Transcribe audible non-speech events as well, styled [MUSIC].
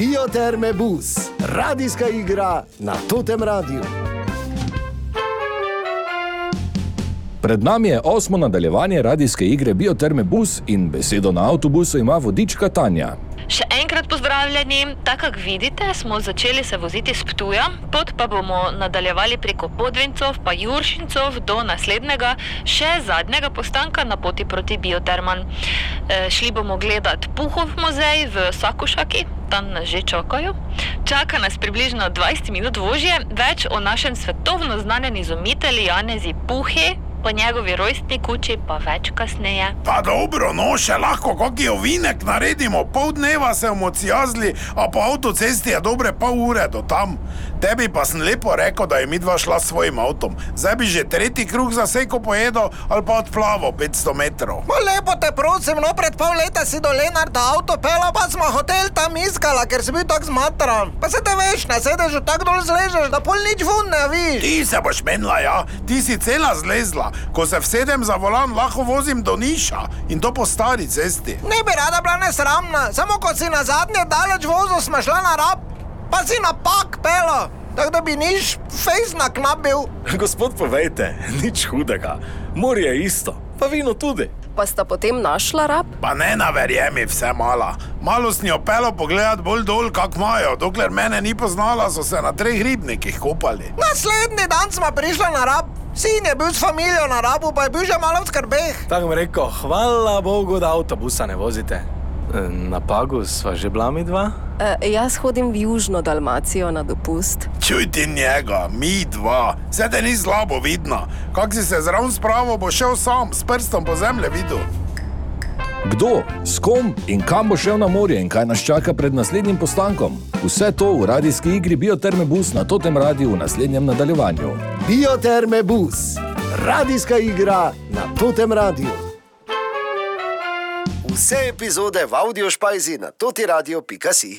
Bioterme Bus, radijska igra na Totem Radiu. Pred nami je osmo nadaljevanje radijske igre Bioterme Bus in besedo na avtobusu ima vodička Tanja. Še enkrat pozdravljeni. Tako kot vidite, smo začeli se voziti s Ptuja, pot pa bomo nadaljevali preko Podvincov, pa Juršincov do naslednjega, še zadnjega postanka na poti proti Bioterman. E, šli bomo gledat Puhov muzej v Sakušaki, tam nas že čakajo. Čaka nas približno 20 minut vožnje, več o našem svetovno znanem izumitelju Janezi Puhi. Po njegovi rojstni kuči pa več kasneje. Pa dobro, no še lahko kakšen ovinek naredimo, pol dneva se bomo cijazli, a po avtocesti je dobre pol ure do tam. Tebi pa sem lepo rekel, da je mi dva šla s svojim avtom. Zdaj bi že tretji kruh za seko pojedel ali pa odplavo 500 metrov. Ma lepo te prosim, no pred pol leta si do Lenarda avto pela, pa smo hotel tam iskala, ker si bil tako zmatran. Pa se te veš, na sedežu tako dol zležeš, da pol nič vun ne viš. Ti se boš menila, ja, ti si cela zlezla. Ko se vsedem za volan, lahko vozim do Niša in to po stari cesti. Ne bi rada bila nesramna, samo ko si na zadnje daleč vozil, smo šla na rab, pa si na pak pela. Tako da bi niš fejs na knap bil. [LAUGHS] Gospod, povejte, nič hudega. Morje je isto, pa vino tudi. Pa sta potem našla rab? Pa ne naverjemi vse mala. Malo s njo pelo pogledat bolj dol, kak imajo. Dokler mene ni poznala, so se na treh ribnikih kopali. Naslednji dan smo prišli na rab. Sin je bil s familijo na rabu, pa je bil že malo v skrbeh. Tako mi rekel, hvala Bogu, da avtobusa ne vozite. Na Pagu sva že bila mi dva? E, jaz hodim v Južno Dalmacijo na dopust. Čuj ti njega, mi dva. Te ni slabo vidno. Kak si se zraven spravo, bo šel sam, s prstom po zemlji videl. Kdo, s kom in kam bo šel na morje in kaj nas čaka pred naslednjim postankom? Vse to v radijski igri Bioterme Bus na Totem Radiu v naslednjem nadaljevanju. Bioterme Bus, radijska igra na Totem Radiu. Vse epizode v audio špajzi na totiradio.si.